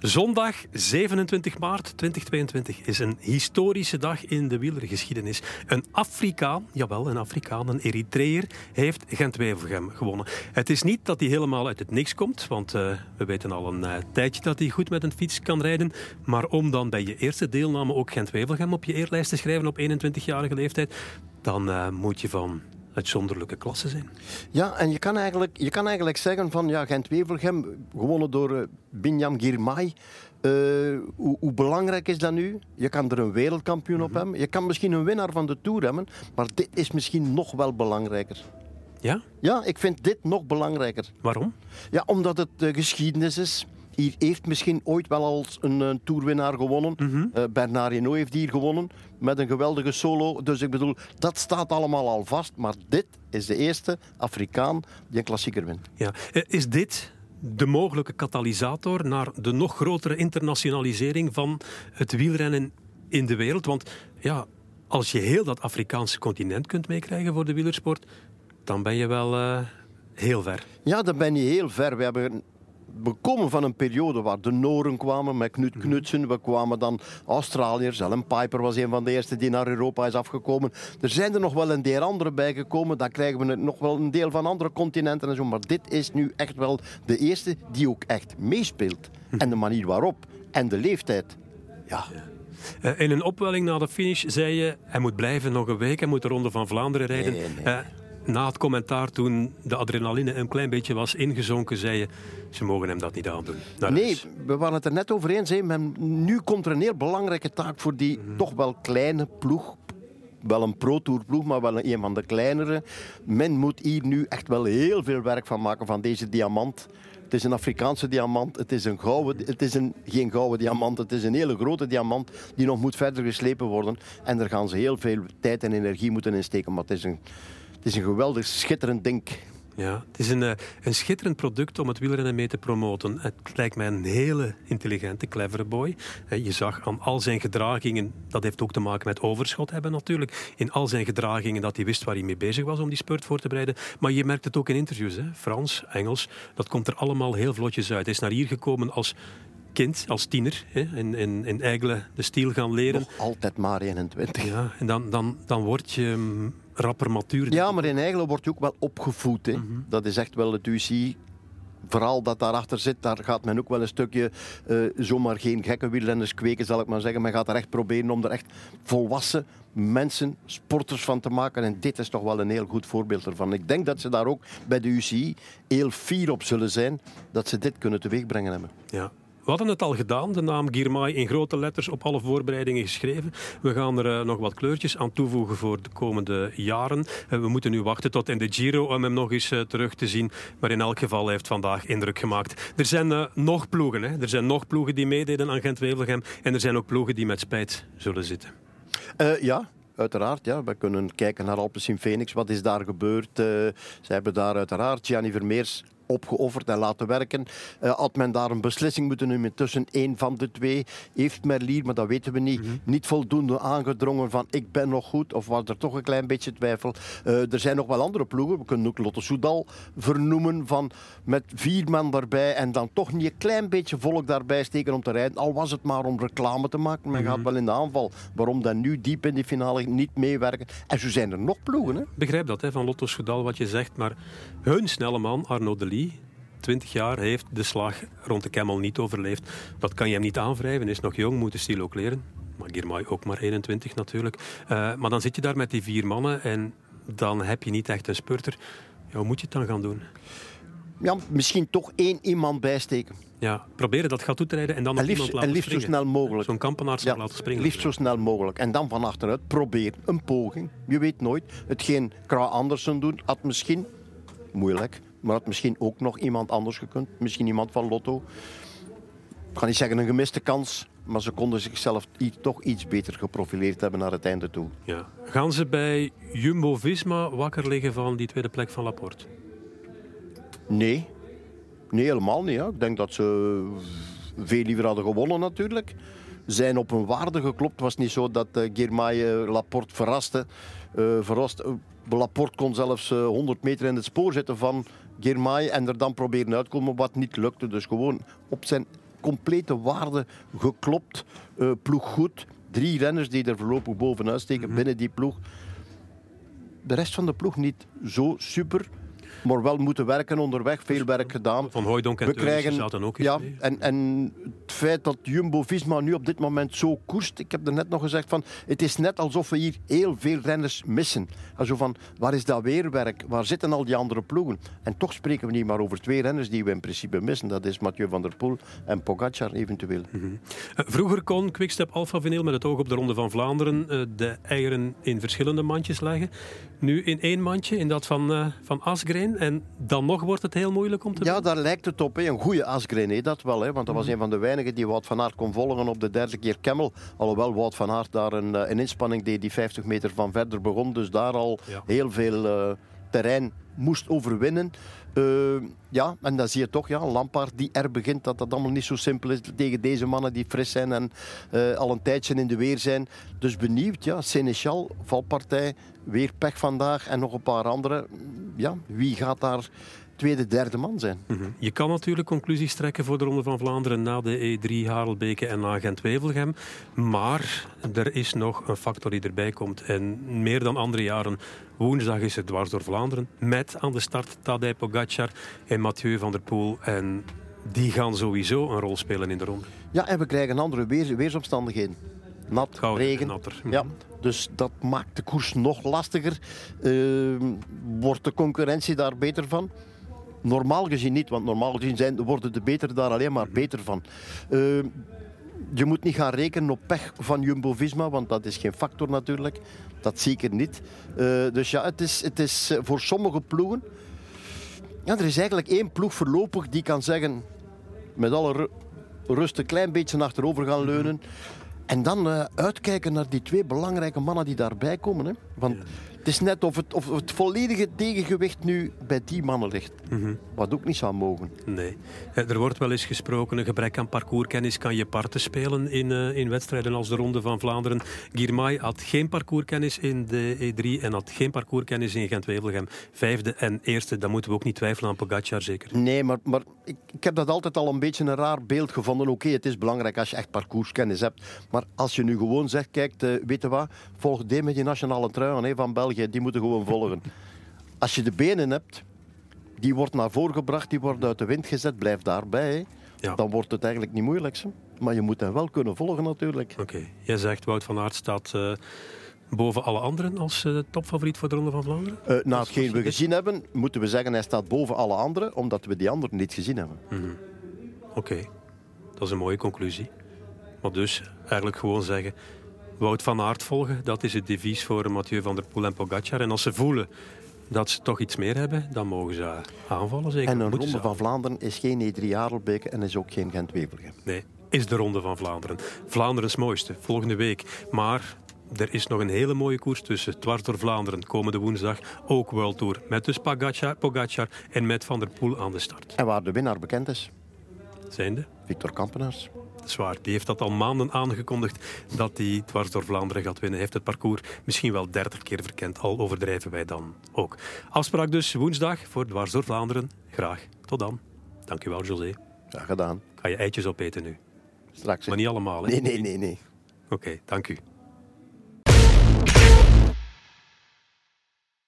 Zondag 27 maart 2022 is een historische dag in de wielergeschiedenis. Een Afrikaan, jawel, een Afrikaan, een Eritreër, heeft Gent-Wevelgem gewonnen. Het is niet dat hij helemaal uit het niks komt, want uh, we weten al een uh, tijdje dat hij goed met een fiets kan rijden. Maar om dan bij je eerste deelname ook Gent-Wevelgem op je eerlijst te schrijven op 21-jarige leeftijd, dan uh, moet je van uitzonderlijke klasse zijn. Ja, en je kan eigenlijk, je kan eigenlijk zeggen van ja, Gent-Wevelgem, gewonnen door uh, Binyam Girmay. Uh, hoe, hoe, belangrijk is dat nu? Je kan er een wereldkampioen mm -hmm. op hebben. Je kan misschien een winnaar van de Tour hebben. Maar dit is misschien nog wel belangrijker. Ja? Ja, ik vind dit nog belangrijker. Waarom? Ja, omdat het uh, geschiedenis is. Hier heeft misschien ooit wel als een, een toerwinnaar gewonnen. Mm -hmm. uh, Bernard Hinault heeft hier gewonnen met een geweldige solo. Dus ik bedoel, dat staat allemaal al vast. Maar dit is de eerste Afrikaan die een klassieker wint. Ja. Is dit de mogelijke katalysator naar de nog grotere internationalisering van het wielrennen in de wereld? Want ja, als je heel dat Afrikaanse continent kunt meekrijgen voor de wielersport, dan ben je wel uh, heel ver. Ja, dan ben je heel ver. We hebben we komen van een periode waar de Noren kwamen met Knut Knutsen. We kwamen dan Australiërs. Ellen Piper was een van de eerste die naar Europa is afgekomen. Er zijn er nog wel een deel andere bijgekomen. Dan krijgen we nog wel een deel van andere continenten en zo. Maar dit is nu echt wel de eerste die ook echt meespeelt. En de manier waarop. En de leeftijd. Ja. Uh, in een opwelling na de finish zei je... hij moet blijven nog een week. Hij moet de Ronde van Vlaanderen rijden. Nee, nee. Na het commentaar, toen de adrenaline een klein beetje was ingezonken, zei je, ze mogen hem dat niet aandoen. Naar nee, huis. we waren het er net over eens. Men, nu komt er een heel belangrijke taak voor die mm -hmm. toch wel kleine ploeg. Wel een pro-tour ploeg, maar wel een van de kleinere. Men moet hier nu echt wel heel veel werk van maken van deze diamant. Het is een Afrikaanse diamant. Het is, een gouden, het is een, geen gouden diamant. Het is een hele grote diamant die nog moet verder geslepen worden. En daar gaan ze heel veel tijd en energie moeten insteken. Maar het is een, het is een geweldig schitterend ding. Ja, het is een, uh, een schitterend product om het wielrennen mee te promoten. Het lijkt mij een hele intelligente, clevere boy. Uh, je zag aan al zijn gedragingen, dat heeft ook te maken met overschot hebben natuurlijk, in al zijn gedragingen dat hij wist waar hij mee bezig was om die spurt voor te bereiden. Maar je merkt het ook in interviews, hè? Frans, Engels, dat komt er allemaal heel vlotjes uit. Hij is naar hier gekomen als kind, als tiener, hè, in, in, in de stiel gaan leren. Nog altijd maar 21. Ja, en dan, dan, dan word je rapper matuur. Ja, maar in Eigle word je ook wel opgevoed. Hè. Mm -hmm. Dat is echt wel het UCI. Vooral dat daarachter zit, daar gaat men ook wel een stukje uh, zomaar geen gekke wielrenners kweken, zal ik maar zeggen. Men gaat er echt proberen om er echt volwassen mensen, sporters van te maken. En dit is toch wel een heel goed voorbeeld ervan. Ik denk dat ze daar ook bij de UCI heel fier op zullen zijn dat ze dit kunnen teweegbrengen hebben. Ja, we hadden het al gedaan, de naam Girmay in grote letters op alle voorbereidingen geschreven. We gaan er uh, nog wat kleurtjes aan toevoegen voor de komende jaren. Uh, we moeten nu wachten tot in de Giro om hem nog eens uh, terug te zien. Maar in elk geval heeft vandaag indruk gemaakt. Er zijn nog ploegen. Hè? Er zijn nog ploegen die meededen aan Gent-Wevelgem. En er zijn ook ploegen die met spijt zullen zitten. ja, Uiteraard, ja. We kunnen kijken naar Alpecin Phoenix. Wat is daar gebeurd? Ze hebben daar uiteraard Gianni Vermeers opgeofferd en laten werken. Uh, had men daar een beslissing moeten nemen tussen één van de twee? Heeft Merlier, maar dat weten we niet, mm -hmm. niet voldoende aangedrongen van ik ben nog goed? Of was er toch een klein beetje twijfel? Uh, er zijn nog wel andere ploegen. We kunnen ook Lotto Soudal vernoemen van met vier man daarbij en dan toch niet een klein beetje volk daarbij steken om te rijden. Al was het maar om reclame te maken. Men mm -hmm. gaat wel in de aanval. Waarom dan nu diep in die finale niet meewerken? En zo zijn er nog ploegen. Hè? Begrijp dat hè, van Lotto Soudal wat je zegt, maar hun snelle man Arnaud Delis 20 jaar heeft de slag rond de Kemmel niet overleefd. Dat kan je hem niet aanwrijven. Hij is nog jong, moet de stil ook leren. Maar Girmay ook maar 21 natuurlijk. Uh, maar dan zit je daar met die vier mannen en dan heb je niet echt een spurter. Ja, hoe moet je het dan gaan doen? Ja, misschien toch één iemand bijsteken. Ja, proberen dat gat toe te rijden en dan nog en liefst, iemand laten En liefst springen. zo snel mogelijk. Zo'n kampenaars ja, laten springen. Liefst zo snel mogelijk. En dan van achteruit probeer een poging. Je weet nooit. Hetgeen Kra Andersen doet, had misschien moeilijk. Maar had misschien ook nog iemand anders gekund. Misschien iemand van Lotto. Ik ga niet zeggen een gemiste kans. Maar ze konden zichzelf toch iets beter geprofileerd hebben naar het einde toe. Ja. Gaan ze bij Jumbo-Visma wakker liggen van die tweede plek van Laporte? Nee. Nee, helemaal niet. Hè. Ik denk dat ze veel liever hadden gewonnen natuurlijk. Zijn op hun waarde geklopt. Het was niet zo dat uh, Girmay uh, Laporte verraste. Uh, verrast, Laporte kon zelfs 100 meter in het spoor zitten van Girmay en er dan proberen uitkomen wat niet lukte. Dus gewoon op zijn complete waarde geklopt. Uh, ploeg goed. Drie renners die er voorlopig bovenuit steken mhm. binnen die ploeg. De rest van de ploeg niet zo super maar wel moeten werken onderweg, veel werk gedaan. Van Hooydonk en We krijgen, zaten ook ja, en, en het feit dat Jumbo-Visma nu op dit moment zo koerst, ik heb er net nog gezegd van, het is net alsof we hier heel veel renners missen. Also van, waar is dat weerwerk? Waar zitten al die andere ploegen? En toch spreken we niet maar over twee renners die we in principe missen. Dat is Mathieu van der Poel en Pogacar eventueel. Mhm. Eh, vroeger kon Quickstep Alpha Vinyl met het oog op de Ronde van Vlaanderen uh, de eieren in verschillende mandjes leggen. Nu in één mandje, in dat van, uh, van Asgreen. En dan nog wordt het heel moeilijk om te Ja, daar lijkt het op. Een goede Asgreen, dat wel. Hè. Want dat was mhm. een van de weinigen die Wout van Aert kon volgen op de derde keer Kemmel. Alhoewel Wout van Aert daar een, een inspanning deed die 50 meter van verder begon. Dus daar al heel veel uh, terrein moest overwinnen. Uh, ja, en dan zie je toch, ja, Lampaard die er begint, dat dat allemaal niet zo simpel is tegen deze mannen die fris zijn en uh, al een tijdje in de weer zijn. Dus benieuwd, ja, Seneschal, valpartij, weer pech vandaag en nog een paar andere. Ja, wie gaat daar tweede, derde man zijn. Mhm. Je kan natuurlijk conclusies trekken voor de Ronde van Vlaanderen na de E3 Harelbeke en na Gent-Wevelgem. Maar er is nog een factor die erbij komt. En meer dan andere jaren, woensdag is het dwars door Vlaanderen. Met aan de start Tadej Pogacar en Mathieu van der Poel. En die gaan sowieso een rol spelen in de ronde. Ja, en we krijgen andere weer, weersomstandigheden. Nat, regen. Natter. Ja, dus dat maakt de koers nog lastiger. Uh, wordt de concurrentie daar beter van? Normaal gezien niet, want normaal gezien zijn, worden de beter daar alleen maar beter van. Uh, je moet niet gaan rekenen op pech van Jumbo-Visma, want dat is geen factor natuurlijk. Dat zeker niet. Uh, dus ja, het is, het is voor sommige ploegen... Ja, er is eigenlijk één ploeg voorlopig die kan zeggen... Met alle rust een klein beetje achterover gaan leunen. En dan uh, uitkijken naar die twee belangrijke mannen die daarbij komen. Hè. Want het is net of het, of het volledige tegengewicht nu bij die mannen ligt. Mhm. Wat ook niet zou mogen. Nee. Er wordt wel eens gesproken, een gebrek aan parcourskennis kan je parten spelen in, uh, in wedstrijden als de Ronde van Vlaanderen. Girmay had geen parcourskennis in de E3 en had geen parcourskennis in Gent-Wevelgem. Vijfde en eerste, dan moeten we ook niet twijfelen aan Pogacar zeker. Nee, maar, maar ik, ik heb dat altijd al een beetje een raar beeld gevonden. Oké, het is belangrijk als je echt parcourskennis hebt. Maar als je nu gewoon zegt, kijk, uh, weet je wat, volg die met die nationale trui van België die moeten gewoon volgen. Als je de benen hebt, die wordt naar voren gebracht, die wordt uit de wind gezet, blijf daarbij. Ja. Dan wordt het eigenlijk niet moeilijk. Maar je moet hem wel kunnen volgen natuurlijk. Oké, jij zegt Wout van Aert staat uh, boven alle anderen als uh, topfavoriet voor de Ronde van Vlaanderen? Uh, na hetgeen we gezien hebben, moeten we zeggen hij staat boven alle anderen, omdat we die anderen niet gezien hebben. Mm -hmm. Oké, dat is een mooie conclusie. Maar dus eigenlijk gewoon zeggen, Wout van Aert volgen. Dat is het devies voor Mathieu van der Poel en Pogacar. En als ze voelen dat ze toch iets meer hebben, dan mogen ze aanvallen. Zeker. En een Ronde van Vlaanderen is geen E3 Adelbeke en is ook geen Gent-Wevelgem. Nee, is de Ronde van Vlaanderen. Vlaanderens mooiste, volgende week. Maar er is nog een hele mooie koers tussen. Dwars door Vlaanderen, komende woensdag. Ook World Tour. Met dus Pogacar, Pogacar en met Van der Poel aan de start. En waar de winnaar bekend is? Zijnde? Victor Kampenaars. Zwaar. Die heeft dat al maanden aangekondigd dat hij dwars door Vlaanderen gaat winnen. Hij heeft het parcours misschien wel 30 keer verkend. Al overdrijven wij dan ook. Afspraak dus woensdag voor dwars door Vlaanderen. Graag. Tot dan. Dankjewel, José. Graag gedaan. Ga je eitjes opeten nu? Straks. Maar niet allemaal, hè? Nee, nee, nee, nee. Oké, dank u.